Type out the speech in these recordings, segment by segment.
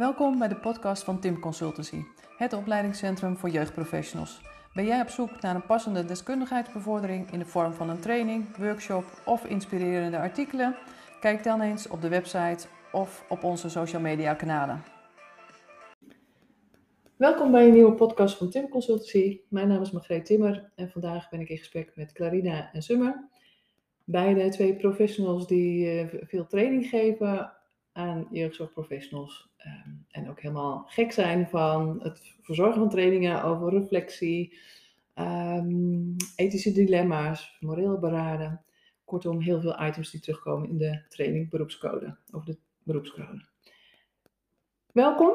Welkom bij de podcast van Tim Consultancy, het opleidingscentrum voor jeugdprofessionals. Ben jij op zoek naar een passende deskundigheidsbevordering in de vorm van een training, workshop of inspirerende artikelen? Kijk dan eens op de website of op onze social media kanalen. Welkom bij een nieuwe podcast van Tim Consultancy. Mijn naam is Margreet Timmer en vandaag ben ik in gesprek met Clarina en Summer. Beide twee professionals die eh, veel training geven aan jeugdzorgprofessionals. Ehm, en ook helemaal gek zijn van het verzorgen van trainingen over reflectie, ehm, ethische dilemma's, moreel beraden. Kortom, heel veel items die terugkomen in de training beroepscode, over de beroepscode. Welkom.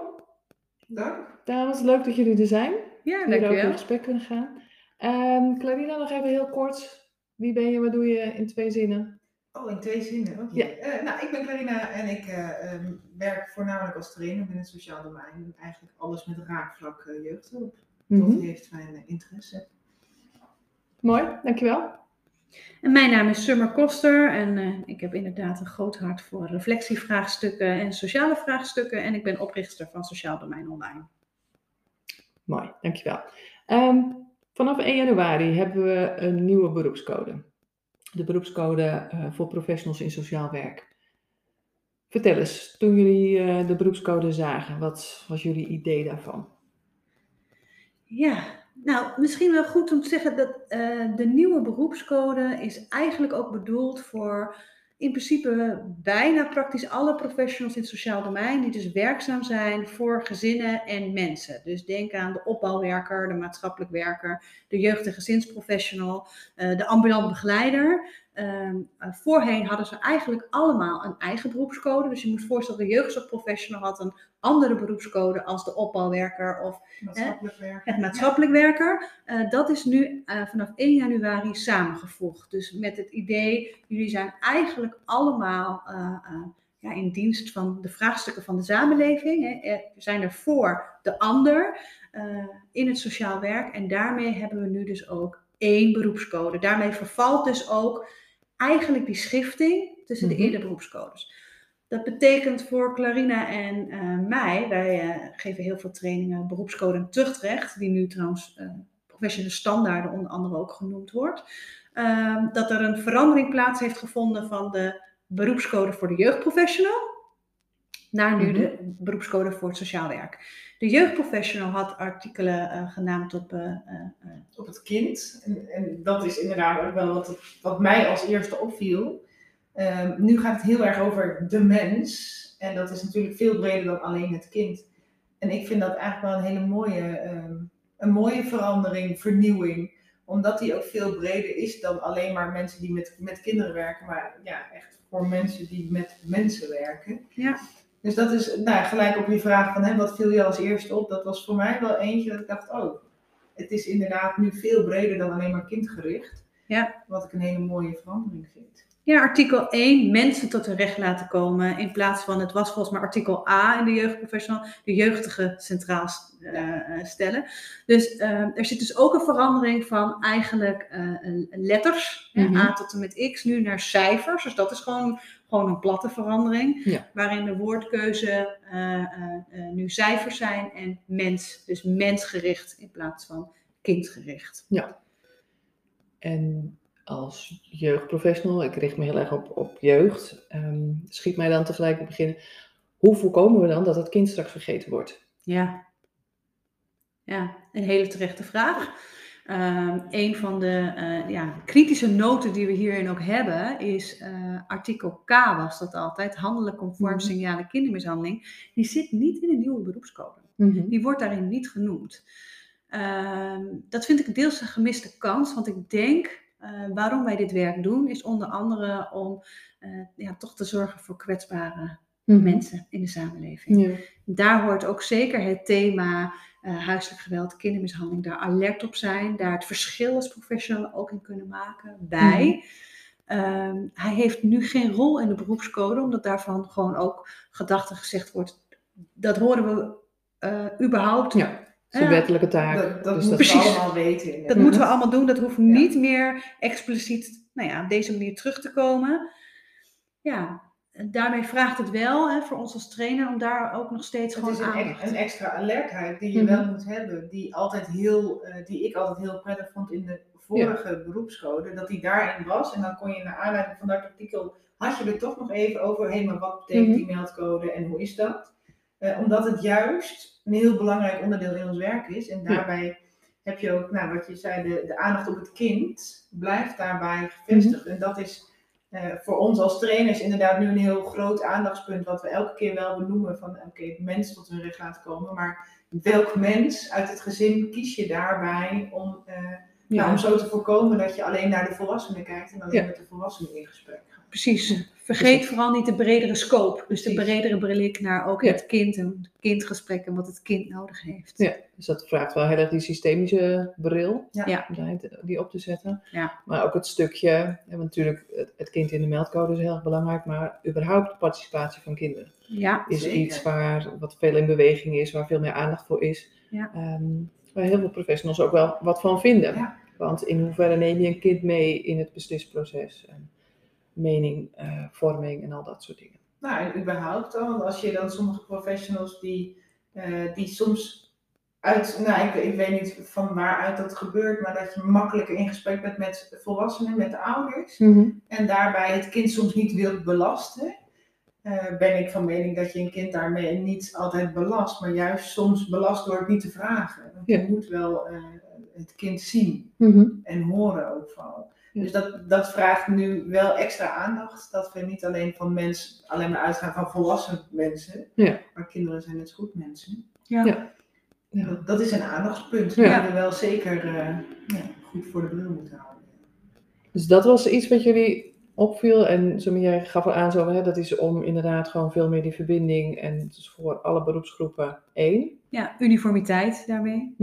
Dank. Dames, leuk dat jullie er zijn. Ja, Hier over in dankjewel. gesprek kunnen gaan. Ehm Clarina, nog even heel kort. Wie ben je, wat doe je in twee zinnen? Oh, in twee zinnen. Oké. Ja. Eh, nou, ik ben Clarina en ik eh, ehm, werk voornamelijk als trainer binnen het sociaal domein. Eigenlijk alles met raakvlak eh, jeugdhulp. Dat Mhm. heeft mijn interesse. Mooi, dankjewel. En mijn naam is Summer Koster en eh, ik heb inderdaad een groot hart voor reflectievraagstukken en sociale vraagstukken. En ik ben oprichter van Sociaal Domein Online. Mooi, dankjewel. Ehm vanaf 1 januari hebben we een nieuwe beroepscode. De beroepscode eh, voor professionals in sociaal werk. Vertel eens, toen jullie eh, de beroepscode zagen, wat was jullie idee daarvan? Ja, nou misschien wel goed om te zeggen dat eh, de nieuwe beroepscode is eigenlijk ook bedoeld voor in principe bijna praktisch alle professionals in het sociaal domein die dus werkzaam zijn voor gezinnen en mensen. Dus denk aan de opbouwwerker, de maatschappelijk werker, de jeugd- en gezinsprofessional, eh, de ambulant begeleider. Ehm, eh, voorheen hadden ze eigenlijk allemaal een eigen beroepscode. Dus je moet voorstellen, de jeugdzorgprofessional had een andere beroepscode als de opbouwwerker of Maatschappelijk werk. het maatschappelijk werker. Eh, dat is nu eh, vanaf 1 januari samengevoegd. Dus met het idee, jullie zijn eigenlijk allemaal eh, eh, ja, in dienst van de vraagstukken van de samenleving. Hè. Er zijn er voor de ander eh, in het sociaal werk. En daarmee hebben we nu dus ook één beroepscode. Daarmee vervalt dus ook eigenlijk die schifting tussen Mhm. de eerdere beroepscodes. Dat betekent voor Clarina en eh, mij, wij eh, geven heel veel trainingen beroepscode en tuchtrecht, die nu trouwens eh, professionele standaarden onder andere ook genoemd wordt, ehm, dat er een verandering plaats heeft gevonden van de beroepscode voor de jeugdprofessional naar nu Mhm. de beroepscode voor het sociaal werk. De jeugdprofessional had artikelen genaamd op Op het kind. En, en dat is inderdaad ook wel wat, het- wat mij als eerste opviel. Ehm, nu gaat het heel erg over de mens. En dat is natuurlijk veel breder dan alleen het kind. En ik vind dat eigenlijk wel een hele mooie, ehm, een mooie verandering, vernieuwing. Omdat die ook veel breder is dan alleen maar mensen die met, met kinderen werken. Maar ja, echt voor mensen die met mensen werken. Ja. Dus dat is nou, gelijk op je vraag van hè, wat viel je als eerste op. Dat was voor mij wel eentje dat ik dacht, oh, het is inderdaad nu veel breder dan alleen maar kindgericht. Ja. Wat ik een hele mooie verandering vind. Ja, artikel 1, mensen tot hun recht laten komen. In plaats van, het was volgens mij artikel A in de jeugdprofessional, de jeugdige centraal eh, eh, stellen. Dus eh, er zit dus ook een verandering van eigenlijk letters, Mhm. A tot en met X, nu naar cijfers. Dus dat is gewoon, gewoon een platte verandering. Ja. Waarin de woordkeuze nu cijfers zijn en mens. Dus mensgericht in plaats van kindgericht. En als jeugdprofessional, ik richt me heel erg op, op jeugd, ehm, schiet mij dan tegelijk te beginnen, hoe voorkomen we dan dat het kind straks vergeten wordt? Ja. Ja, een hele terechte vraag. Ehm, een van de eh, ja, kritische noten die we hierin ook hebben is eh, artikel K was dat altijd, handelijk conform Mhm. signalen kindermishandeling. Die zit niet in de nieuwe beroepscode. Die wordt daarin niet genoemd. Ehm, dat vind ik deels een gemiste kans, want ik denk eh, waarom wij dit werk doen, is onder andere om eh, ja, toch te zorgen voor kwetsbare Mhm. mensen in de samenleving. Ja. Daar hoort ook zeker het thema eh, huiselijk geweld, kindermishandeling, daar alert op zijn, daar het verschil als professional ook in kunnen maken bij. Ehm, hij heeft nu geen rol in de beroepscode, omdat daarvan gewoon ook gedacht en gezegd wordt, dat horen we überhaupt. Ja, is een wettelijke taak. Dat, dat dus moeten dat we Precies. allemaal weten. inderdaad. Dat moeten we allemaal doen, dat hoeft Ja. niet meer expliciet nou ja, op deze manier terug te komen. Ja, daarmee vraagt het wel hè, voor ons als trainer om daar ook nog steeds Het gewoon is een, aandacht. ex- een extra alertheid die je Mhm. wel moet hebben, die, altijd heel, eh, die ik altijd heel prettig vond in de vorige beroepscode, dat die daarin was. En dan kon je naar aanleiding van dat artikel, had je er toch nog even over, hé, maar wat betekent Mhm. die meldcode en hoe is dat? Eh, omdat het juist een heel belangrijk onderdeel in ons werk is. En Ja. daarbij heb je ook, nou, wat je zei, de, de aandacht op het kind blijft daarbij gevestigd. En dat is eh, voor ons als trainers inderdaad nu een heel groot aandachtspunt, wat we elke keer wel benoemen van oké, het mens tot hun recht komen, maar welk mens uit het gezin kies je daarbij om, eh, Ja. nou, om zo te voorkomen dat je alleen naar de volwassenen kijkt en alleen Ja. met de volwassenen in gesprek gaat. Precies. Vergeet vooral niet de bredere scope. Dus de bredere blik naar ook Ja. het kind en het kindgesprek en wat het kind nodig heeft. Ja, dus dat vraagt wel heel erg die systemische bril Ja. Om die op te zetten. Ja. Maar ook het stukje, hè, want natuurlijk het, het kind in de meldcode is heel erg belangrijk, maar überhaupt de participatie van kinderen Ja, is Zeker. iets waar wat veel in beweging is, waar veel meer aandacht voor is. Ja. Ehm, waar heel veel professionals ook wel wat van vinden. Ja. Want in hoeverre neem je een kind mee in het beslisproces en meningvorming en al dat soort dingen. Nou, en überhaupt al, want als je dan sommige professionals die, eh, die soms uit, nou ik, ik weet niet van waaruit dat gebeurt, maar dat je makkelijker in gesprek bent met volwassenen, met de ouders. En daarbij het kind soms niet wilt belasten. eh, ben ik van mening dat je een kind daarmee niet altijd belast, maar juist soms belast door het niet te vragen. Want Ja. je moet wel eh, het kind zien en horen ook vooral. Dus dat, dat vraagt nu wel extra aandacht. Dat we niet alleen van mensen, alleen maar uitgaan van volwassen mensen. Ja. Maar kinderen zijn net zo goed mensen. ja. Ja. Dat, dat is een aandachtspunt. Ja. Die we wel zeker eh, ja, goed voor de bril moeten houden. Dus dat was iets wat jullie opviel. En zo jij gaf al aan, zo, hè, dat is om inderdaad gewoon veel meer die verbinding. En het is voor alle beroepsgroepen één. ja, uniformiteit daarmee.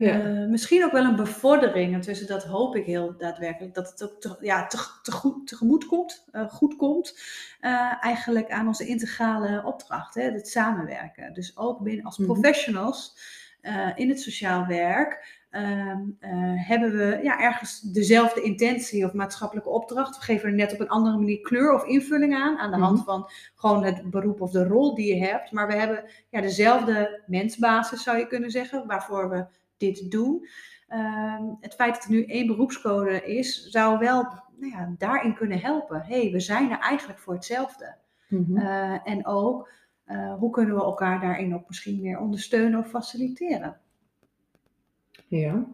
Ja. Eh, misschien ook wel een bevordering. En tussen dat hoop ik heel daadwerkelijk. Dat het ook te, ja, te, te goed, tegemoet komt, eh, goed komt. eh, eigenlijk aan onze integrale opdracht, hè, het samenwerken. Dus ook binnen als Mhm. professionals in het sociaal werk. ehm, eh, hebben we ja, ergens dezelfde intentie of maatschappelijke opdracht. We geven er net op een andere manier kleur of invulling aan. Aan de hand Mhm. van gewoon het beroep of de rol die je hebt. Maar we hebben ja, dezelfde mensbasis, zou je kunnen zeggen. Waarvoor we dit doen. Ehm, het feit dat er nu één beroepscode is, zou wel nou ja, daarin kunnen helpen. Hé, hey, we zijn er eigenlijk voor hetzelfde. Eh, en ook, eh, hoe kunnen we elkaar daarin ook misschien meer ondersteunen of faciliteren? ja.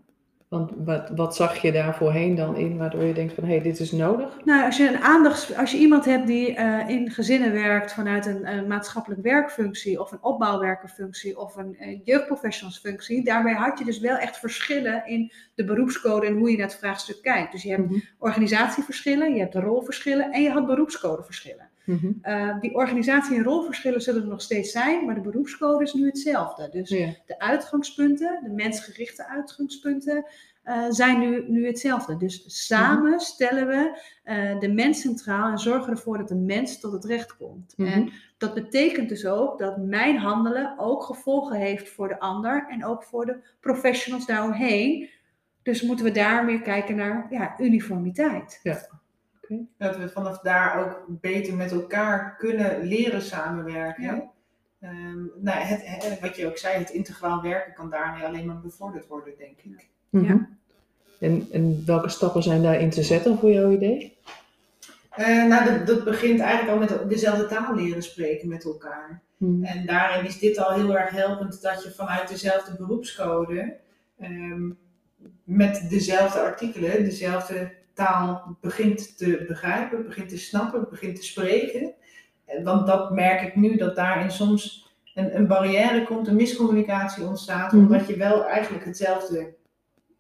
Want wat, wat zag je daar voorheen dan in, waardoor je denkt van, hé, hey, dit is nodig? Nou, als je, een aandachts, als je iemand hebt die eh, in gezinnen werkt vanuit een maatschappelijk werkfunctie of een opbouwwerkerfunctie of een jeugdprofessionalsfunctie, daarbij had je dus wel echt verschillen in de beroepscode en hoe je naar het vraagstuk kijkt. Dus je hebt Mhm. organisatieverschillen, je hebt rolverschillen en je had beroepscodeverschillen. Mhm. Uh, die organisatie- en rolverschillen zullen er nog steeds zijn, maar de beroepscode is nu hetzelfde. Dus Ja. de uitgangspunten, de mensgerichte uitgangspunten, uh, zijn nu, nu hetzelfde. Dus samen stellen we uh, de mens centraal en zorgen ervoor dat de mens tot het recht komt. Mhm. En dat betekent dus ook dat mijn handelen ook gevolgen heeft voor de ander en ook voor de professionals daaromheen. Dus moeten we daar meer kijken naar ja, uniformiteit. Dat we vanaf daar ook beter met elkaar kunnen leren samenwerken. Ja. Ehm, nou, het, het- wat je ook zei, het integraal werken kan daarmee alleen maar bevorderd worden, denk ik. Mhm. En, en welke stappen zijn daarin te zetten voor jouw idee? Eh, nou, dat, dat begint eigenlijk al met dezelfde taal leren spreken met elkaar. Mhm. En daarin is dit al heel erg helpend dat je vanuit dezelfde beroepscode ehm, met dezelfde artikelen, dezelfde taal begint te begrijpen, begint te snappen, begint te spreken. Eh, Want dat merk ik nu, dat daarin soms een, een barrière komt, een miscommunicatie ontstaat, Mhm. omdat je wel eigenlijk hetzelfde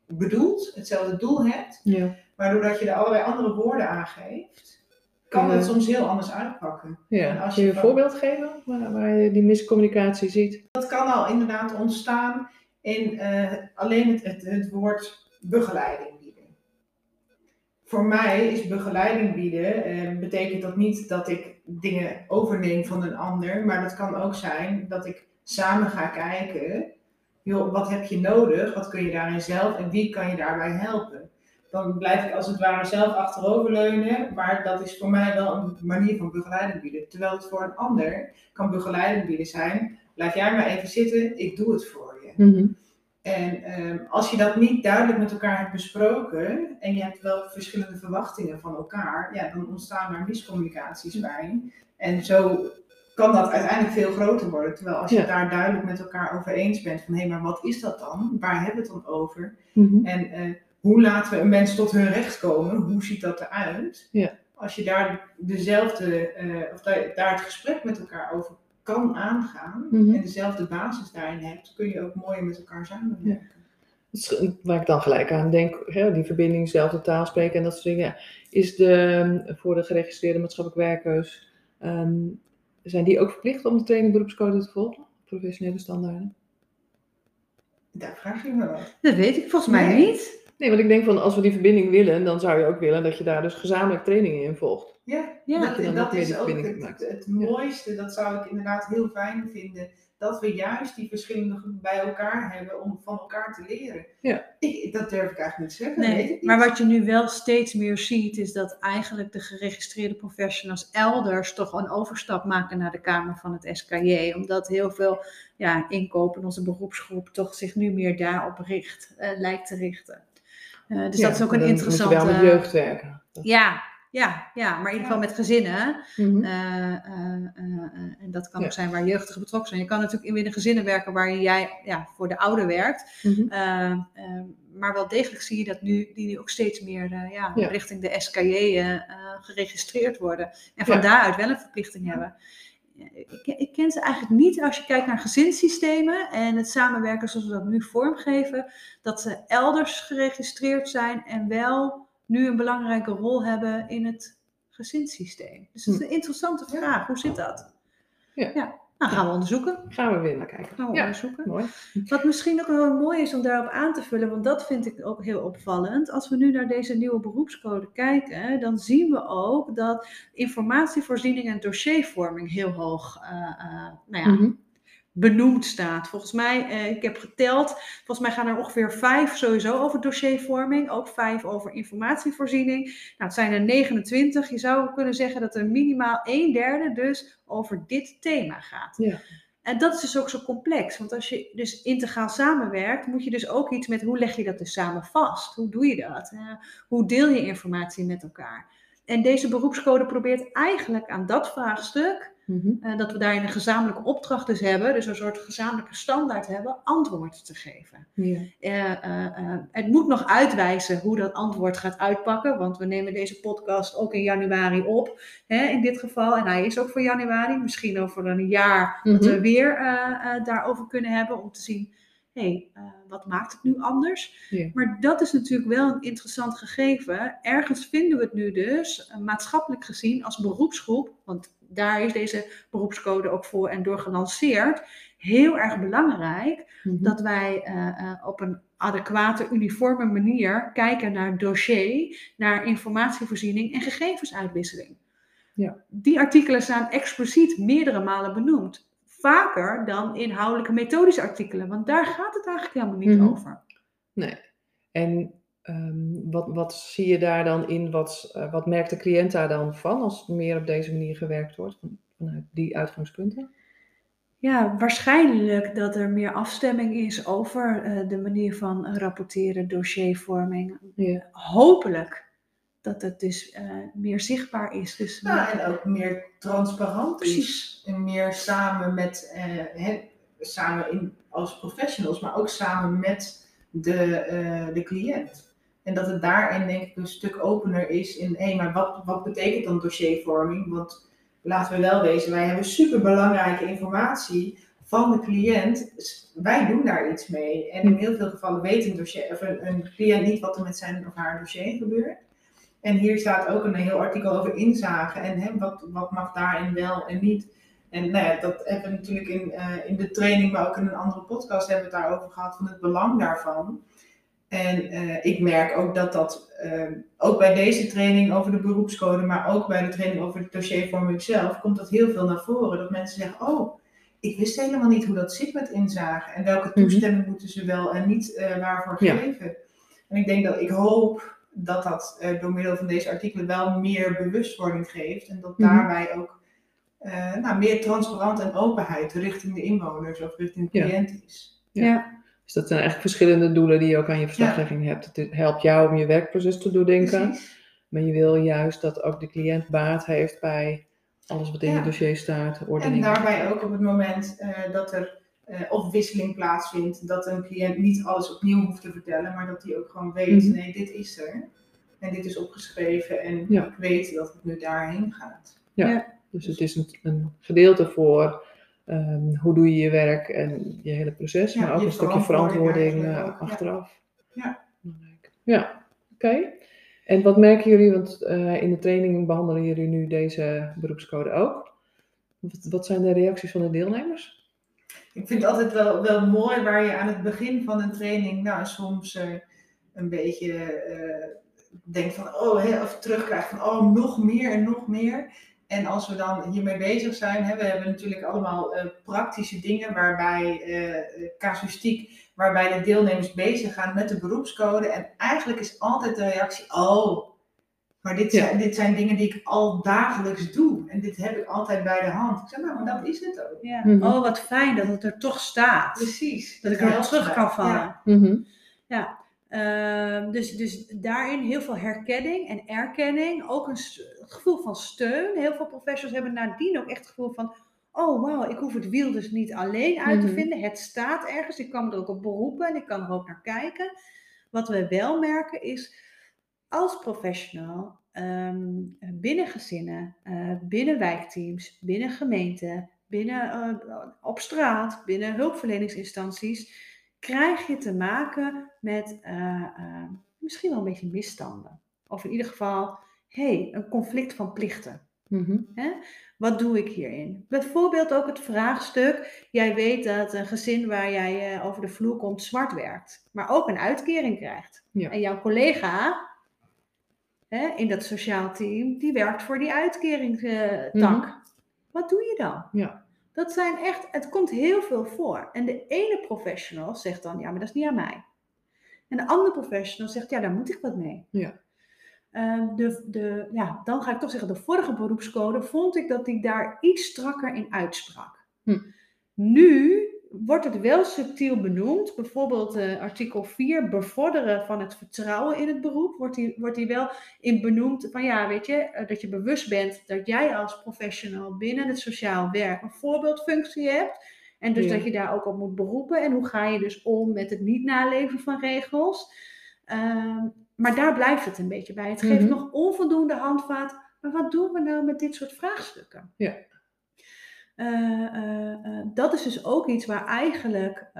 bedoelt, hetzelfde doel hebt, Ja. maar doordat je er allerlei andere woorden aan geeft, kan Ja. het soms heel anders uitpakken. En als Kun je je een voorbeeld geven waar, waar je die miscommunicatie ziet? Dat kan al inderdaad ontstaan in eh, alleen het, het, het woord begeleiding. Voor mij is begeleiding bieden, eh, betekent dat niet dat ik dingen overneem van een ander, maar dat kan ook zijn dat ik samen ga kijken, joh, wat heb je nodig, wat kun je daarin zelf en wie kan je daarbij helpen. dan blijf ik als het ware zelf achteroverleunen. Maar dat is voor mij wel een manier van begeleiding bieden. Terwijl het voor een ander kan begeleiding bieden zijn. Laat jij maar even zitten, ik doe het voor je. Mhm. En ehm, als je dat niet duidelijk met elkaar hebt besproken en je hebt wel verschillende verwachtingen van elkaar, ja, dan ontstaan daar miscommunicaties bij. En zo kan dat uiteindelijk veel groter worden. Terwijl als je Ja. daar duidelijk met elkaar over eens bent van hé, maar wat is dat dan? Waar hebben we het dan over? Mhm. En eh, hoe laten we een mens tot hun recht komen? Hoe ziet dat eruit? Ja. Als je daar dezelfde, eh, of daar, daar het gesprek met elkaar over kan aangaan Mhm. en dezelfde basis daarin hebt, kun je ook mooier met elkaar samenwerken. Dat is Waar ik dan gelijk aan denk, hè, die verbinding, dezelfde taal spreken en dat soort dingen. Is de, voor de geregistreerde maatschappelijk werkers, ehm, zijn die ook verplicht om de training beroepscode te volgen? Professionele standaarden? Daar vraag je me wat. Dat weet ik volgens mij Nee. niet. Nee, want ik denk van als we die verbinding willen, dan zou je ook willen dat je daar dus gezamenlijk trainingen in volgt. Ja, Ja, dat, dat je dan dat is ook het, Ja. mooiste. Dat zou ik inderdaad heel fijn vinden. Dat we juist die verschillende groepen bij elkaar hebben om van elkaar te leren. Ja. Ik, dat durf ik eigenlijk niet te zeggen. Nee, niet. maar wat je nu wel steeds meer ziet, is dat eigenlijk de geregistreerde professionals elders toch een overstap maken naar de Kamer van het SKJ. Omdat heel veel ja, inkopen in onze beroepsgroep toch zich nu meer daarop richt, eh, lijkt te richten. Eh, dus Ja, dat is ook een interessante. Moet je wel met jeugd werken. Ja, ja, ja, maar in ieder geval met gezinnen. Mhm. Eh, eh, en dat kan ook zijn waar jeugdigen betrokken zijn. Je kan natuurlijk in binnen gezinnen werken waar jij ja, voor de ouder werkt. Mhm. Maar wel degelijk zie je dat nu, die nu ook steeds meer ja, richting de SKJ geregistreerd worden. En van daaruit wel een verplichting hebben. Ik, ik ken ze eigenlijk niet als je kijkt naar gezinssystemen en het samenwerken zoals we dat nu vormgeven, dat ze elders geregistreerd zijn en wel nu een belangrijke rol hebben in het gezinssysteem. Dus het is een interessante Ja. vraag. Hoe zit dat? Ja. Nou, gaan we onderzoeken. Gaan we weer naar kijken. Gaan we Ja, onderzoeken. mooi. Wat misschien ook wel mooi is om daarop aan te vullen, want dat vind ik ook heel opvallend. Als we nu naar deze nieuwe beroepscode kijken, dan zien we ook dat informatievoorziening en dossiervorming heel hoog eh, eh, nou ja, Mhm. Benoemd staat. Volgens mij, eh, ik heb geteld, volgens mij gaan er ongeveer vijf sowieso over dossiervorming, ook vijf over informatievoorziening. Nou, het zijn er 29. Je zou kunnen zeggen dat er minimaal een derde dus over dit thema gaat. Ja. En dat is dus ook zo complex, want als je dus integraal samenwerkt, moet je dus ook iets met hoe leg je dat dus samen vast? Hoe doe je dat? Eh, hoe deel je informatie met elkaar? En deze beroepscode probeert eigenlijk aan dat vraagstuk Mhm. eh, dat we daarin een gezamenlijke opdracht dus hebben, dus een soort gezamenlijke standaard hebben, antwoord te geven. Ja. Eh, eh, het moet nog uitwijzen hoe dat antwoord gaat uitpakken, want we nemen deze podcast ook in januari op, hè, in dit geval. En hij is ook voor januari, misschien over een jaar dat Mhm. we weer daarover kunnen hebben om te zien, hey, eh, wat maakt het nu anders? Ja. Maar dat is natuurlijk wel een interessant gegeven. Ergens vinden we het nu dus, eh, maatschappelijk gezien, als beroepsgroep, want daar is deze beroepscode ook voor en door gelanceerd, heel erg belangrijk Mhm. dat wij eh, op een adequate, uniforme manier kijken naar dossier, naar informatievoorziening en gegevensuitwisseling. Ja. Die artikelen staan expliciet meerdere malen benoemd. Vaker dan inhoudelijke methodische artikelen, want daar gaat het eigenlijk helemaal niet Mhm. over. Nee. En ehm, wat, wat zie je daar dan in? Wat, eh, wat merkt de cliënt daar dan van als meer op deze manier gewerkt wordt? Van, vanuit die uitgangspunten? Ja, waarschijnlijk dat er meer afstemming is over eh, de manier van rapporteren, dossiervorming. Ja. Hopelijk dat het dus eh, meer zichtbaar is. Dus Ja, en ook meer transparant. Precies. En meer samen met, eh, samen in, als professionals, maar ook samen met de, eh, de cliënt. En dat het daarin denk ik een stuk opener is in, hé, maar wat, wat betekent dan dossiervorming? Want laten we wel wezen, wij hebben super belangrijke informatie van de cliënt. Wij doen daar iets mee. En in heel veel gevallen weet een, dossier, of een, een cliënt niet wat er met zijn of haar dossier gebeurt. En hier staat ook een heel artikel over inzage en hè, wat, wat mag daarin wel en niet. En nou ja, dat hebben we natuurlijk in, eh, in de training, maar ook in een andere podcast hebben we het daarover gehad, van het belang daarvan. En eh, ik merk ook dat dat, eh, ook bij deze training over de beroepscode, maar ook bij de training over de dossiervorming zelf, komt dat heel veel naar voren. Dat mensen zeggen, oh, ik wist helemaal niet hoe dat zit met inzage. En welke Mhm. toestemming moeten ze wel en niet waarvoor Ja. geven. En ik denk dat ik hoop dat dat eh, door middel van deze artikelen wel meer bewustwording geeft. En dat Mhm. daarbij ook eh, nou, meer transparant en openheid richting de inwoners of richting de Ja. cliënt is. Ja. Ja. Dus dat zijn eigenlijk verschillende doelen die je ook aan je verslaggeving hebt. Het helpt jou om je werkproces te doordenken. Precies. Maar je wil juist dat ook de cliënt baat heeft bij alles wat in Ja. je dossier staat, En ordening. daarbij ook op het moment eh, dat er eh, of wisseling plaatsvindt, dat een cliënt niet alles opnieuw hoeft te vertellen, maar dat hij ook gewoon weet, Mhm. nee, dit is er. En dit is opgeschreven en Ja. ik weet dat het nu daarheen gaat. Dus het is een, een gedeelte voor ehm, hoe doe je je werk en je hele proces, Ja, maar ook een stukje verantwoording eh, ja. achteraf. Ja. Ja, oké. En wat merken jullie, want eh, in de training behandelen jullie nu deze beroepscode ook. Wat, wat zijn de reacties van de deelnemers? Ik vind het altijd wel, wel mooi waar je aan het begin van een training nou, soms eh, een beetje eh, denkt van, oh, of terugkrijgt van, oh, nog meer en nog meer. En als we dan hiermee bezig zijn, hè, we hebben natuurlijk allemaal eh, praktische dingen waarbij, casuïstiek, waarbij de deelnemers bezig gaan met de beroepscode. En eigenlijk is altijd de reactie, oh, maar dit, Ja. zijn, dit zijn dingen die ik al dagelijks doe. En dit heb ik altijd bij de hand. Ik zeg, nou, maar dat is het ook. Ja. Mhm. Oh, wat fijn dat het er toch staat. Precies. Dat ik er terug kan vallen. Ja. Ja. Ehm, dus, dus daarin heel veel herkenning en erkenning. Ook een gevoel van steun. Heel veel professionals hebben nadien ook echt het gevoel van... Oh, wauw, ik hoef het wiel dus niet alleen uit te Mhm. vinden. Het staat ergens. Ik kan me er ook op beroepen en ik kan er ook naar kijken. Wat we wel merken is, als professional ehm, binnen gezinnen, eh, binnen wijkteams, binnen gemeenten, binnen, eh, op straat, binnen hulpverleningsinstanties, krijg je te maken met eh, misschien wel een beetje misstanden. Of in ieder geval, hey, een conflict van plichten. Mhm. Wat doe ik hierin? Bijvoorbeeld ook het vraagstuk. Jij weet dat een gezin waar jij over de vloer komt zwart werkt, maar ook een uitkering krijgt. Ja. En jouw collega hè, in dat sociaal team, die werkt voor die uitkeringstak. Mhm. Wat doe je dan? Ja. Dat zijn echt, het komt heel veel voor. En de ene professional zegt dan, ja, maar dat is niet aan mij. En de andere professional zegt, ja, daar moet ik wat mee. Ja. Ehm, de, de, ja, dan ga ik toch zeggen, de vorige beroepscode vond ik dat die daar iets strakker in uitsprak. Hm. Nu wordt het wel subtiel benoemd. Bijvoorbeeld eh, artikel 4, bevorderen van het vertrouwen in het beroep. Wordt die, wordt die wel in benoemd van ja, weet je, eh, dat je bewust bent dat jij als professional binnen het sociaal werk een voorbeeldfunctie hebt. En dus Ja. dat je daar ook op moet beroepen. En hoe ga je dus om met het niet naleven van regels. Ehm, maar daar blijft het een beetje bij. Het geeft Mhm. nog onvoldoende handvaat. Maar wat doen we nou met dit soort vraagstukken? Ja. Eh, eh, eh, dat is dus ook iets waar eigenlijk,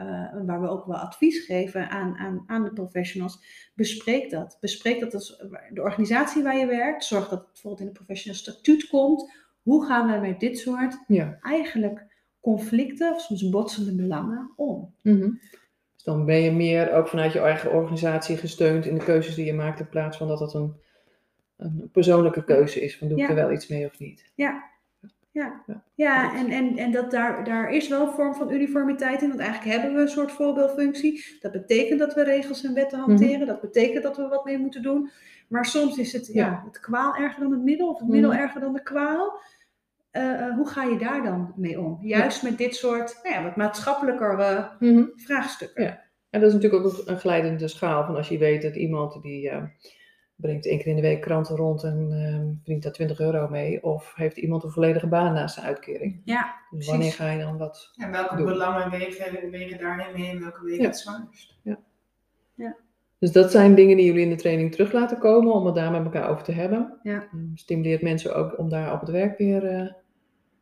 waar we ook wel advies geven aan, aan, aan de professionals. Bespreek dat. Bespreek dat als de organisatie waar je werkt. Zorg dat het bijvoorbeeld in het professioneel statuut komt. Hoe gaan we met dit soort Ja. eigenlijk conflicten of soms botsende belangen om? Dus dan ben je meer ook vanuit je eigen organisatie gesteund in de keuzes die je maakt, in plaats van dat het een, een persoonlijke keuze is, van doe ik Ja. er wel iets mee of niet. Ja, ja. Ja. en, en, en dat daar, daar is wel een vorm van uniformiteit in, want eigenlijk hebben we een soort voorbeeldfunctie. Dat betekent dat we regels en wetten hanteren, dat betekent dat we wat mee moeten doen. Maar soms is het, ja, Ja. het kwaal erger dan het middel, of het middel Mhm. erger dan de kwaal. Eh, eh, hoe ga je daar dan mee om? Juist met dit soort nou ja, wat maatschappelijker vraagstukken. Ja. En dat is natuurlijk ook een glijdende schaal van als je weet dat iemand die eh, brengt één keer in de week kranten rond en eh, verdient daar 20 euro mee, of heeft iemand een volledige baan naast zijn uitkering. Ja, Dus wanneer ga je dan wat? En welke Doen. belangen wegen, wegen daarin mee en welke wegen Ja. het zwaarst? Dus dat zijn dingen die jullie in de training terug laten komen om het daar met elkaar over te hebben. Ja. Eh, Stimuleert mensen ook om daar op het werk weer eh,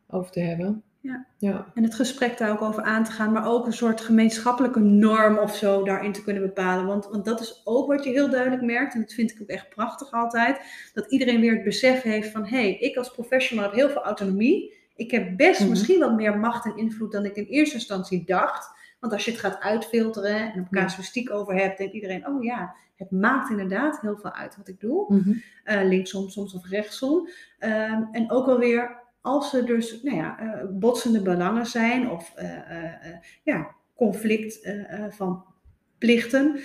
over te hebben. Ja. Ja. En het gesprek daar ook over aan te gaan, maar ook een soort gemeenschappelijke norm of zo daarin te kunnen bepalen. Want, want dat is ook wat je heel duidelijk merkt, en dat vind ik ook echt prachtig altijd, dat iedereen weer het besef heeft van, hé, hey, ik als professional heb heel veel autonomie. Ik heb best Mhm. misschien wat meer macht en invloed dan ik in eerste instantie dacht. Want als je het gaat uitfilteren en op casuïstiek over hebt, denkt iedereen, oh ja, het maakt inderdaad heel veel uit wat ik doe Mhm. eh, linksom, soms of rechtsom. Ehm, en ook alweer als er dus nou ja, eh, botsende belangen zijn of eh, eh, ja, conflict van plichten,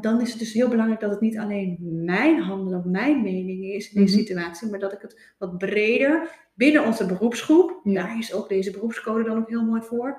dan is het dus heel belangrijk dat het niet alleen mijn handen of mijn mening is in deze Mhm. situatie, maar dat ik het wat breder binnen onze beroepsgroep, Ja. daar is ook deze beroepscode dan ook heel mooi voor,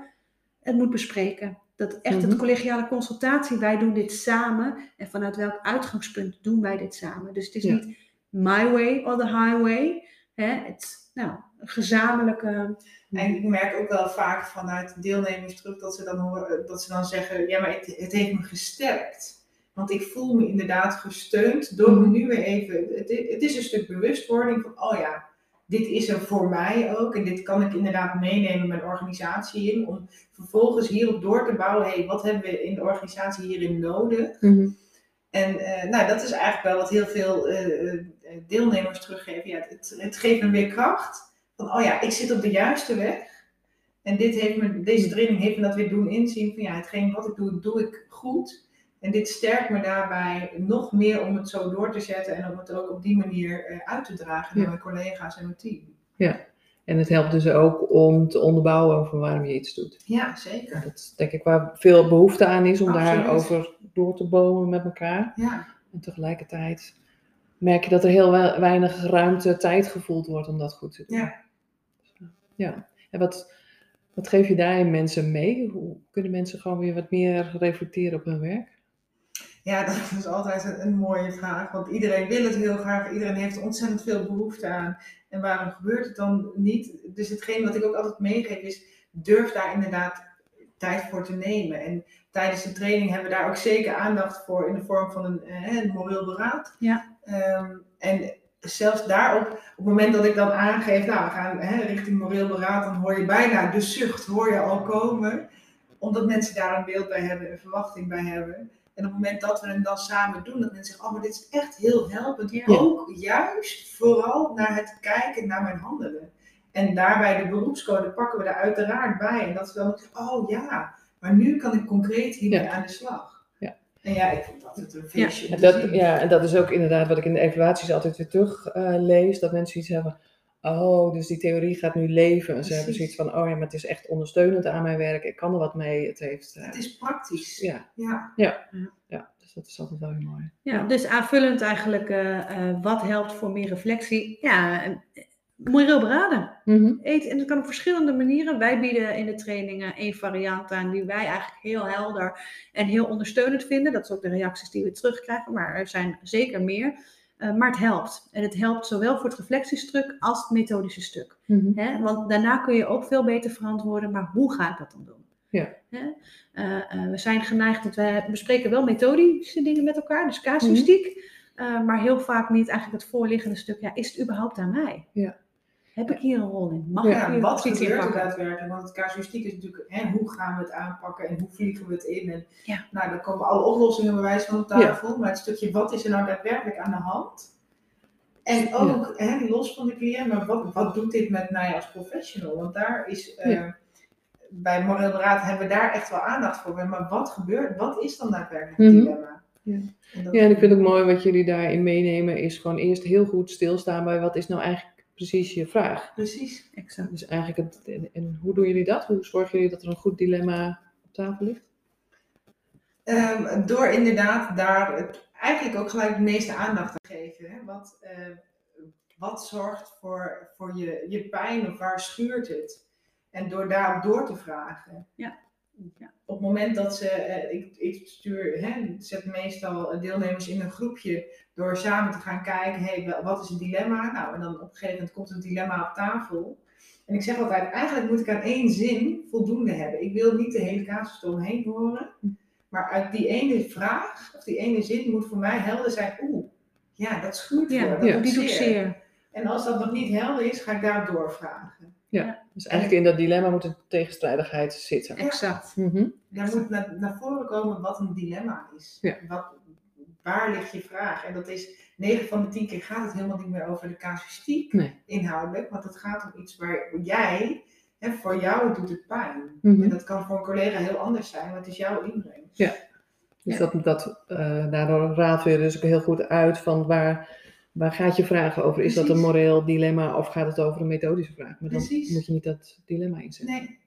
het moet bespreken. Dat echt Mhm. het collegiale consultatie, wij doen dit samen en vanuit welk uitgangspunt doen wij dit samen. Dus het is Ja. niet my way or the highway. Hè? Het is nou, gezamenlijke. En ik merk ook wel vaak vanuit deelnemers terug dat ze dan, horen, dat ze dan zeggen: Ja, maar het, het heeft me gesterkt. Want ik voel me inderdaad gesteund door Mhm. nu weer even. Het, het is een stuk bewustwording van: Oh ja, dit is er voor mij ook. En dit kan ik inderdaad meenemen mijn organisatie in. Om vervolgens hierop door te bouwen: Hé, hey, wat hebben we in de organisatie hierin nodig? Mhm. En eh, nou, dat is eigenlijk wel wat heel veel eh, eh, deelnemers teruggeven. Ja, het, het geeft me weer kracht. Van, oh ja, ik zit op de juiste weg. En dit heeft me, deze training heeft me dat weer doen inzien. Van ja, hetgeen wat ik doe, doe ik goed. En dit sterkt me daarbij nog meer om het zo door te zetten. En om het ook op die manier eh, uit te dragen naar Ja. mijn collega's en mijn team. En het helpt dus ook om te onderbouwen van waarom je iets doet. Ja, zeker. Dat is denk ik waar veel behoefte aan is om Absoluut. daarover door te bomen met elkaar. Ja, En tegelijkertijd merk je dat er heel we- weinig ruimte, tijd gevoeld wordt om dat goed te doen. Ja. Ja. En wat, wat geef je daarin mensen mee? Hoe kunnen mensen gewoon weer wat meer reflecteren op hun werk? Ja, dat is altijd een, een mooie vraag. Want iedereen wil het heel graag. Iedereen heeft ontzettend veel behoefte aan. En waarom gebeurt het dan niet? Dus hetgeen wat ik ook altijd meegeef is, durf daar inderdaad tijd voor te nemen. En tijdens de training hebben we daar ook zeker aandacht voor in de vorm van een, eh, een moreel beraad. Ja. Ehm, en zelfs daarop, op het moment dat ik dan aangeef, nou we gaan hè, richting moreel beraad, dan hoor je bijna de zucht hoor je al komen. Omdat mensen daar een beeld bij hebben, een verwachting bij hebben. En op het moment dat we het dan samen doen, dat mensen zeggen, oh maar dit is echt heel helpend. Ja. Ook juist vooral naar het kijken naar mijn handelen. En daarbij de beroepscode pakken we er uiteraard bij. En dat ze dan oh ja, maar nu kan ik concreet hiermee Ja. aan de slag. Ja. En ja, ik vind dat het een feestje om En dat, ja, en dat is ook inderdaad wat ik in de evaluaties altijd weer terug eh, lees. Dat mensen iets hebben, oh, dus die theorie gaat nu leven. En ze hebben zoiets van, oh ja, maar het is echt ondersteunend aan mijn werk. Ik kan er wat mee. Het heeft, eh, Het is praktisch. ja, Ja. ja, dus dat is altijd wel heel mooi. Ja, dus aanvullend eigenlijk, eh, eh, wat helpt voor meer reflectie? Ja, eh, moreel beraden. Mhm. Eet, en dat kan op verschillende manieren. Wij bieden in de trainingen één variant aan die wij eigenlijk heel helder en heel ondersteunend vinden. Dat is ook de reacties die we terugkrijgen, maar er zijn zeker meer. Eh, maar het helpt. En het helpt zowel voor het reflectiestuk als het methodische stuk. Mhm. Want daarna kun je ook veel beter verantwoorden, maar hoe ga ik dat dan doen? Ja. Eh, eh, we zijn geneigd, dat we bespreken wel methodische dingen met elkaar, dus casuïstiek, eh, maar heel vaak niet eigenlijk het voorliggende stuk. Ja, is het überhaupt aan mij? Ja. Heb ik hier een rol in? Mag Ja, ik Ja, hier wat gebeurt er daadwerkelijk? Want het casuïstiek is natuurlijk, hè, hoe gaan we het aanpakken en hoe vliegen we het in? En, Ja. Nou, dan komen alle oplossingen bij wijze van op tafel, maar het stukje wat is er nou daadwerkelijk aan de hand? En ook, hè, los van de cliënt, maar wat, wat doet dit met mij als professional? Want daar is, eh, Ja. bij Moreel Beraad hebben we daar echt wel aandacht voor. Maar wat gebeurt, wat is dan daadwerkelijk Mhm. het dilemma? Ja. En Ja, ik vind het ook mooi wat jullie daarin meenemen, is gewoon eerst heel goed stilstaan bij wat is nou eigenlijk precies je vraag. Precies. Exact. Dus eigenlijk, het, en, en hoe doen jullie dat? Hoe zorgen jullie dat er een goed dilemma op tafel ligt? Ehm, door inderdaad daar eigenlijk ook gelijk de meeste aandacht te geven. Hè? Wat, eh, wat zorgt voor, voor je, je pijn of waar schuurt het? En door daarop door te vragen. Ja. Ja. Op het moment dat ze, eh, ik, ik stuur, hè, zet meestal deelnemers in een groepje door samen te gaan kijken, hey, wat is het dilemma? Nou, en dan op een gegeven moment komt het dilemma op tafel. En ik zeg altijd, eigenlijk moet ik aan één zin voldoende hebben. Ik wil niet de hele casus eromheen horen. Maar uit die ene vraag, of die ene zin, moet voor mij helder zijn, oeh, ja, dat schuurt Ja, dat Ja. doet die doet zeer. En als dat nog niet helder is, ga ik daarop doorvragen. Dus eigenlijk in dat dilemma moet een tegenstrijdigheid zitten. Exact. Mhm. Daar moet naar, naar voren komen wat een dilemma is. Ja. Wat, waar ligt je vraag? En dat is 9 van de 10 keer gaat het helemaal niet meer over de casuïstiek Nee. inhoudelijk, want het gaat om iets waar jij, hè, voor jou doet het pijn. Mhm. En dat kan voor een collega heel anders zijn, maar het is jouw inbreng. Dus dat, dat eh, daardoor raadt weer dus ook heel goed uit van waar, waar gaat je vragen over? Is dat een moreel dilemma of gaat het over een methodische vraag? Maar dan Precies. moet je niet dat dilemma inzetten. Nee.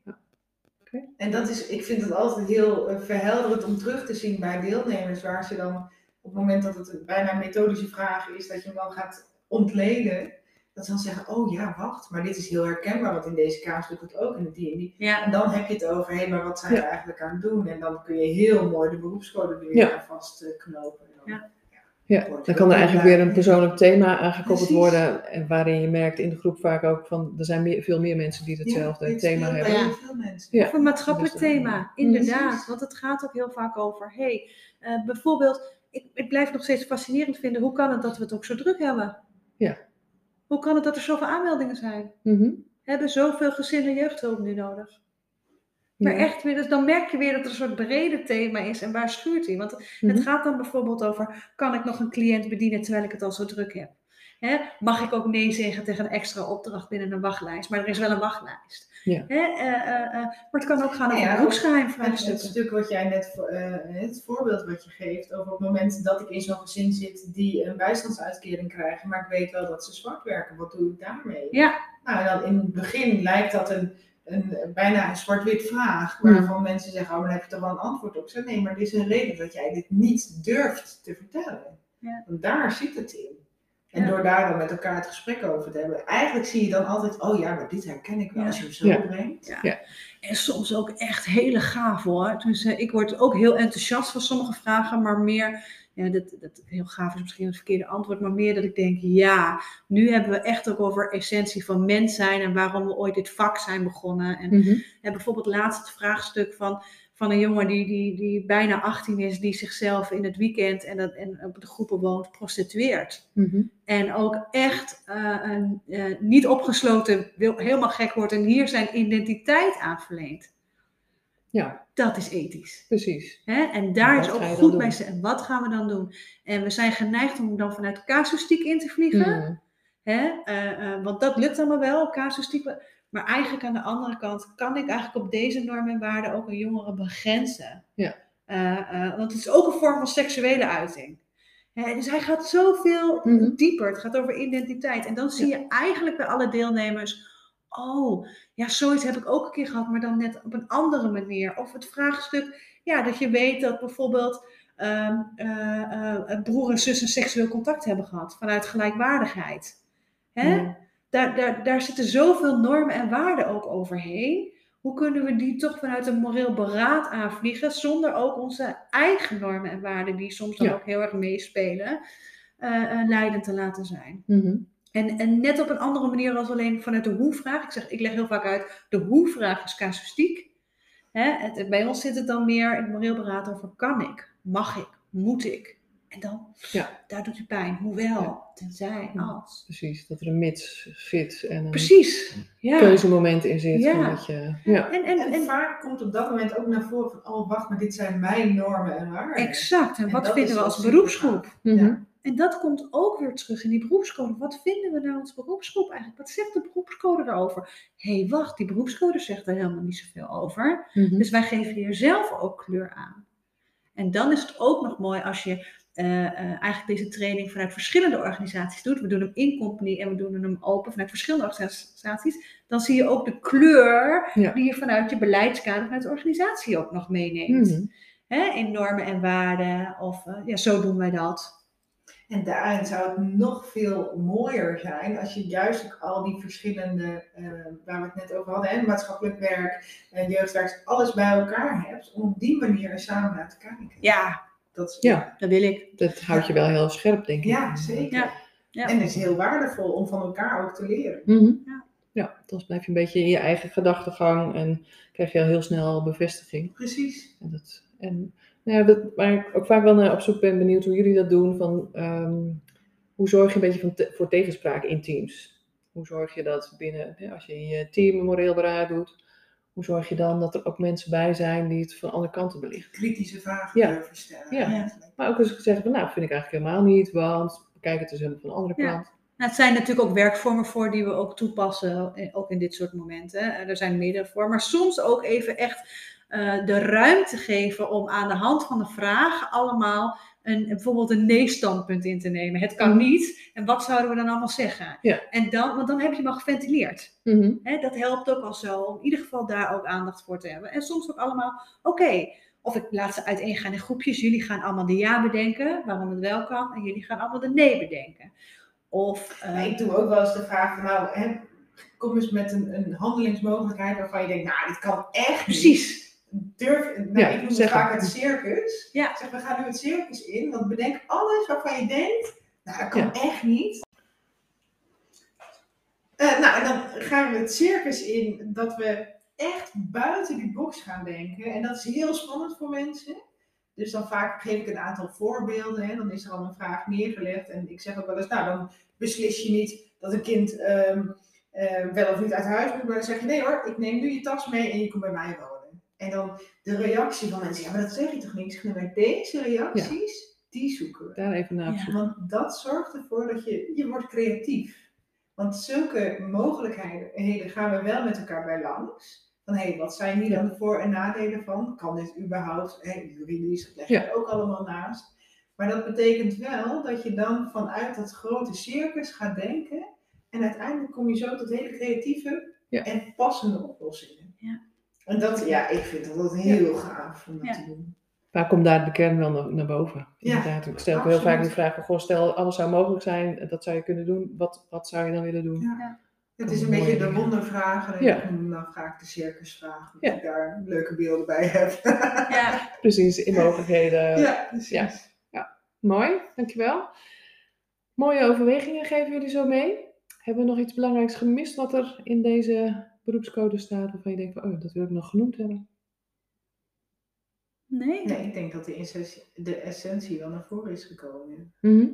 Oké. En dat is, ik vind het altijd heel eh, verhelderend om terug te zien bij deelnemers, waar ze dan op het moment dat het bijna een methodische vraag is, dat je hem dan gaat ontleden, dat ze dan zeggen, oh ja, wacht, maar dit is heel herkenbaar, want in deze kaas ik het ook en die en die. Ja, En dan heb je het over, hé, maar wat zijn Ja. we eigenlijk aan het doen? En dan kun je heel mooi de beroepscode er weer Ja. aan vastknopen. Ja. Ja, dan kan er eigenlijk weer een persoonlijk thema aangekoppeld Precies. worden. En waarin je merkt in de groep vaak ook van, er zijn meer, veel meer mensen die hetzelfde Ja, thema hebben. Ja. heel veel mensen. Ja. Of een maatschappelijk Dus dat- thema, inderdaad. Precies. Want het gaat ook heel vaak over, hey, eh, bijvoorbeeld, ik, ik blijf nog steeds fascinerend vinden, hoe kan het dat we het ook zo druk hebben? Ja. Hoe kan het dat er zoveel aanmeldingen zijn? Mhm. Hebben zoveel gezinnen jeugdhulp nu nodig? Maar Ja. echt weer, dus dan merk je weer dat er een soort breder thema is en waar schuurt hij? Want Mhm. het gaat dan bijvoorbeeld over, kan ik nog een cliënt bedienen terwijl ik het al zo druk heb? Hè? Mag ik ook nee zeggen tegen een extra opdracht binnen een wachtlijst? Maar er is wel een wachtlijst. Ja. Eh, eh, eh, maar het kan ook gaan over Ja, het vraagstukken. stuk wat jij net, voor- eh, het voorbeeld wat je geeft, over het moment dat ik in zo'n gezin zit die een bijstandsuitkering krijgen, maar ik weet wel dat ze zwart werken, wat doe ik daarmee? Ja. Nou, dan in het begin lijkt dat een, een bijna een zwart-wit vraag, Hmm. waarvan mensen zeggen, oh, maar dan heb je toch wel een antwoord op. Ik zeg, nee, maar er is een reden dat jij dit niet durft te vertellen. Ja. Want daar zit het in. En Ja. door daar dan met elkaar het gesprek over te hebben, eigenlijk zie je dan altijd, oh ja, maar dit herken ik wel Ja. als je hem zo Ja. En soms ook echt hele gaaf hoor. Dus eh, ik word ook heel enthousiast van sommige vragen, maar meer, ja, dat, dat heel gaaf is misschien het verkeerde antwoord, maar meer dat ik denk, ja, nu hebben we echt ook over essentie van mens zijn en waarom we ooit dit vak zijn begonnen. En. En bijvoorbeeld laatst het vraagstuk van, van een jongen die, die, die bijna 18 is, die zichzelf in het weekend en, dat, en op de groepen woont, prostitueert. Mhm. En ook echt eh, een, eh, niet opgesloten, wil, helemaal gek wordt en hier zijn identiteit aan verleent. Ja, Dat is ethisch. precies. Hè? En daar is ook goed bij ze. En wat gaan we dan doen? En we zijn geneigd om dan vanuit casuïstiek in te vliegen. Mhm. Hè? Eh, want dat lukt allemaal wel, casuïstiek. Maar eigenlijk aan de andere kant kan ik eigenlijk op deze normen en waarden ook een jongere begrenzen. Ja. Eh, eh, want het is ook een vorm van seksuele uiting. Hè, dus hij gaat zoveel Mhm. dieper. Het gaat over identiteit. En dan zie je eigenlijk bij alle deelnemers. Oh, ja, zoiets heb ik ook een keer gehad, maar dan net op een andere manier. Of het vraagstuk, ja, dat je weet dat bijvoorbeeld eh, broer en zus een seksueel contact hebben gehad vanuit gelijkwaardigheid. Hè? Ja. Daar, daar, daar zitten zoveel normen en waarden ook overheen. Hoe kunnen we die toch vanuit een moreel beraad aanvliegen, zonder ook onze eigen normen en waarden, die soms dan Ja. ook heel erg meespelen, eh, leidend te laten zijn? Mhm. En, en net op een andere manier als alleen vanuit de hoe-vraag. Ik zeg, ik leg heel vaak uit, de hoe-vraag is casuïstiek. Hè, het, bij ons zit het dan meer in het moreel beraad over kan ik, mag ik, moet ik. En dan, Ja. daar doet het pijn. Hoewel, Ja. tenzij, als. Precies, dat er een mits zit en een Precies. Ja. keuzemoment in zit. Ja. van dat je, ja. En, en, En, en, vaak komt op dat moment ook naar voren van, oh wacht, maar dit zijn mijn normen en waarden. exact. En En wat vinden we als beroepsgroep? Mhm. Ja. En dat komt ook weer terug in die beroepscode. Wat vinden we nou als beroepsgroep eigenlijk? Wat zegt de beroepscode erover? Hé, hey, wacht, die beroepscode zegt er helemaal niet zoveel over. Mhm. Dus wij geven hier zelf ook kleur aan. En dan is het ook nog mooi als je eh, eh, eigenlijk deze training vanuit verschillende organisaties doet. We doen hem in company en we doen hem open vanuit verschillende organisaties. Dan zie je ook de kleur Ja. die je vanuit je beleidskader, vanuit de organisatie ook nog meeneemt. Mhm. Hè, in normen en waarden. Of eh, ja, zo doen wij dat. En daarin zou het nog veel mooier zijn als je juist ook al die verschillende, eh, waar we het net over hadden, hè, maatschappelijk werk, eh, jeugdwerk, alles bij elkaar hebt, om op die manier er samen naar te kijken. Ja, Dat Ja. dat wil ik. Dat houdt je wel heel scherp, denk ik. ja, zeker. Ja, ja. En het is heel waardevol om van elkaar ook te leren. Mhm. Ja. Ja, dan blijf je een beetje in je eigen gedachtegang en krijg je al heel snel bevestiging. Precies. En dat, en, nou ja, dat, waar ik ook vaak wel naar op zoek ben, benieuwd hoe jullie dat doen. Van, ehm, hoe zorg je een beetje van te- voor tegenspraak in teams? Hoe zorg je dat binnen, hè, als je in je team een moreel beraad doet, hoe zorg je dan dat er ook mensen bij zijn die het van alle kanten belichten? Kritische vragen Ja. durven stellen. Ja. Maar ook eens zeggen van, nou, vind ik eigenlijk helemaal niet, want bekijk het dus helemaal van de andere Ja. kant. Nou, het zijn natuurlijk ook werkvormen voor die we ook toepassen, eh, ook in dit soort momenten. Eh, Er zijn meerdere voor, maar soms ook even echt eh, de ruimte geven om aan de hand van de vraag allemaal een, bijvoorbeeld een nee-standpunt in te nemen. Het kan Mhm. niet. En wat zouden we dan allemaal zeggen? Ja. En dan, want dan heb je hem al geventileerd. Mhm. Hè, dat helpt ook al zo, om in ieder geval daar ook aandacht voor te hebben. En soms ook allemaal, oké, of ik laat ze uiteengaan in groepjes. Jullie gaan allemaal de ja bedenken, waarom het wel kan. En jullie gaan allemaal de nee bedenken. Of, eh, ik doe ook wel eens de vraag van nou, hè, kom eens met een, een handelingsmogelijkheid waarvan je denkt, nou, dit kan echt niet. Durf, nou, Ja, ik noem het vaak het. circus. Ja. Ik zeg, we gaan nu het circus in, want bedenk alles waarvan je denkt, nou, dat kan Ja. echt niet. Eh, nou, en dan gaan we het circus in dat we echt buiten die box gaan denken. En dat is heel spannend voor mensen. Dus dan vaak geef ik een aantal voorbeelden. Hè. Dan is er al een vraag neergelegd. En ik zeg ook wel eens, nou dan beslis je niet dat een kind ehm, eh, wel of niet uit huis moet. Maar dan zeg je, nee hoor, ik neem nu je tas mee en je komt bij mij wonen. En dan de reactie van mensen, ja maar dat zeg je toch niet? Ik zeg, maar deze reacties, die zoeken we. Daar even naar op Ja. zoek. Want dat zorgt ervoor dat je, je wordt creatief. Want zulke mogelijkheden gaan we wel met elkaar bij langs. Van hé, hey, wat zijn hier dan de voor- en nadelen van? Kan dit überhaupt? Hé, juridisch, dat leg je Ja. er ook allemaal naast. Maar dat betekent wel dat je dan vanuit dat grote circus gaat denken. En uiteindelijk kom je zo tot hele creatieve Ja. en passende oplossingen. Ja. En dat, ja, ik vind dat altijd heel gaaf om dat Ja. te doen. Vaak komt daar de kern wel naar, naar boven. Ja, Inderdaad. Ik stel ook heel vaak die vraag: goh, stel alles zou mogelijk zijn, dat zou je kunnen doen. Wat, wat zou je dan willen doen? Ja. Het is een beetje de dingen. wondervraag. En Ja. ik dan vaak de circusvraag. Omdat Ja. ik daar leuke beelden bij heb. Ja, Precies, in mogelijkheden. ja, precies. ja. Mooi, dankjewel. Mooie overwegingen geven jullie zo mee. Hebben we nog iets belangrijks gemist wat er in deze beroepscode staat? Waarvan je denkt: van, oh, dat wil ik nog genoemd hebben. nee. Nee, ik denk dat de essentie, de essentie wel naar voren is gekomen. Mhm.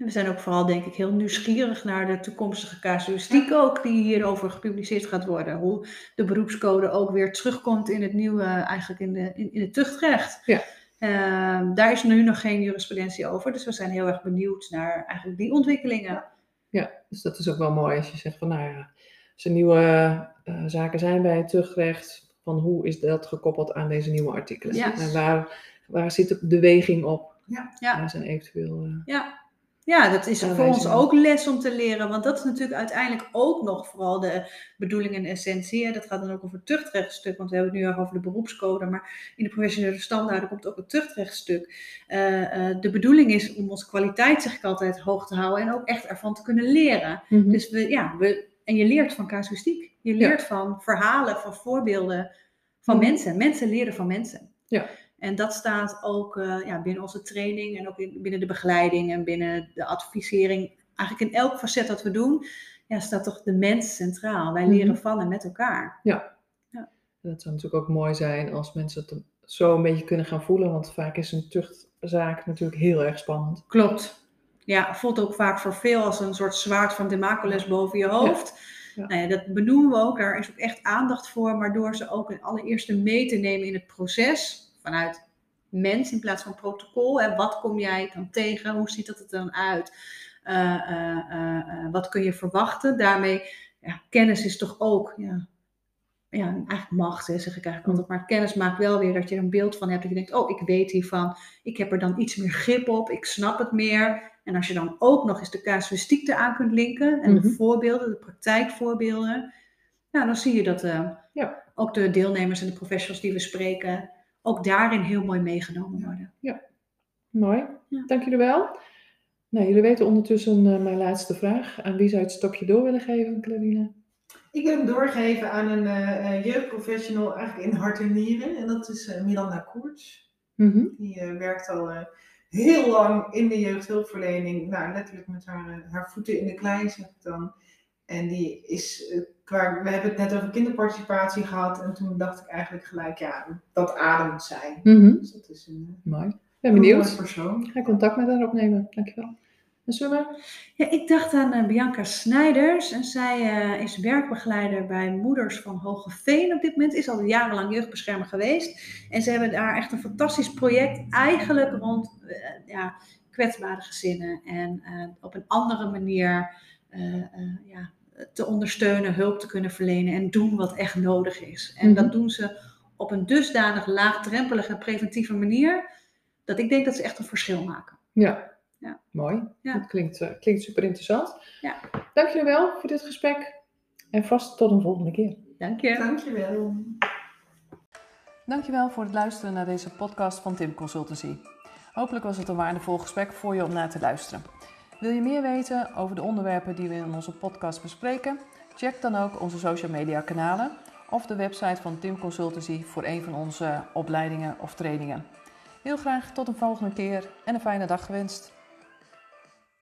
En we zijn ook vooral, denk ik, heel nieuwsgierig naar de toekomstige casuïstiek ook, die hierover gepubliceerd gaat worden. Hoe de beroepscode ook weer terugkomt in het nieuwe, eigenlijk in, de, in, in het tuchtrecht. Ja. Ehm, daar is nu nog geen jurisprudentie over, dus we zijn heel erg benieuwd naar eigenlijk die ontwikkelingen. Ja, dus dat is ook wel mooi als je zegt van nou ja, er nieuwe eh, zaken zijn bij het terugrecht, van hoe is dat gekoppeld aan deze nieuwe artikelen? En waar, waar zit de beweging op? Ja. Ja. Zijn eventueel... eh, Ja. Ja, dat is voor ons ook les om te leren, want dat is natuurlijk uiteindelijk ook nog vooral de bedoeling en essentie. Dat gaat dan ook over het tuchtrechtstuk, want we hebben het nu erg over de beroepscode, maar in de professionele standaarden komt ook het tuchtrechtstuk. Eh, eh, de bedoeling is om onze kwaliteit, zeg ik altijd, hoog te houden en ook echt ervan te kunnen leren. mhm. Dus we, ja, we, en je leert van casuïstiek. Je leert van verhalen, van voorbeelden van Mhm. mensen. Mensen leren van mensen. Ja. En dat staat ook eh, ja, binnen onze training en ook in, binnen de begeleiding en binnen de advisering. Eigenlijk in elk facet dat we doen, ja, staat toch de mens centraal. Wij Mhm. leren van en met elkaar. Dat zou natuurlijk ook mooi zijn als mensen het zo een beetje kunnen gaan voelen, want vaak is een tuchtzaak natuurlijk heel erg spannend. Klopt. Ja, voelt ook vaak voor veel als een soort zwaard van Damocles boven je hoofd. Ja. Nou ja, dat benoemen we ook. Daar is ook echt aandacht voor. Maar door ze ook een allereerste mee te nemen in het proces. Vanuit mens in plaats van protocol. En wat kom jij dan tegen? Hoe ziet dat er dan uit? Eh, eh, eh, wat kun je verwachten? Daarmee, ja, kennis is toch ook, ja, ja eigenlijk macht, hè, zeg ik eigenlijk altijd. Maar kennis maakt wel weer dat je er een beeld van hebt. Dat je denkt, oh, ik weet hiervan. Ik heb er dan iets meer grip op. Ik snap het meer. En als je dan ook nog eens de casuïstiek eraan kunt linken. En Mhm. de voorbeelden, de praktijkvoorbeelden. Nou, dan zie je dat eh, Ja. ook de deelnemers en de professionals die we spreken. Ook daarin heel mooi meegenomen worden. Mooi, Ja. dank jullie wel. Nou, jullie weten ondertussen eh, mijn laatste vraag. Aan wie zou je het stokje door willen geven, Clarine? Ik wil hem doorgeven aan een eh, eh, jeugdprofessional eigenlijk in hart en nieren. En dat is eh, Miranda Koerts. Mhm. Die eh, werkt al eh, heel lang in de jeugdhulpverlening. Nou, letterlijk met haar, eh, haar voeten in de klei, zeg ik dan. En die is, eh, qua, we hebben het net over kinderparticipatie gehad. En toen dacht ik eigenlijk gelijk, ja, dat ademt zij. Mhm. Dus dat is een, Mooi. Eh, ben een benieuwd. mooi persoon. Ik ga contact met haar opnemen. Dankjewel. Ja, ik dacht aan eh, Bianca Snijders. En zij eh, is werkbegeleider bij Moeders van Hogeveen op dit moment. Is al jarenlang jeugdbeschermer geweest. En ze hebben daar echt een fantastisch project. Eigenlijk rond eh, ja, kwetsbare gezinnen. En op een andere manier ja, te ondersteunen, hulp te kunnen verlenen. En doen wat echt nodig is. En Mhm. dat doen ze op een dusdanig laagdrempelige en preventieve manier. dat ik denk dat ze echt een verschil maken. Ja, Ja. mooi. Ja. Dat klinkt, eh, klinkt super interessant. Ja. Dank jullie wel voor dit gesprek en vast tot een volgende keer. Dank je. Dankjewel. Dankjewel voor het luisteren naar deze podcast van Tim Consultancy. Hopelijk was het een waardevol gesprek voor je om naar te luisteren. Wil je meer weten over de onderwerpen die we in onze podcast bespreken? Check dan ook onze social media kanalen of de website van Tim Consultancy voor een van onze opleidingen of trainingen. Heel graag tot een volgende keer en een fijne dag gewenst.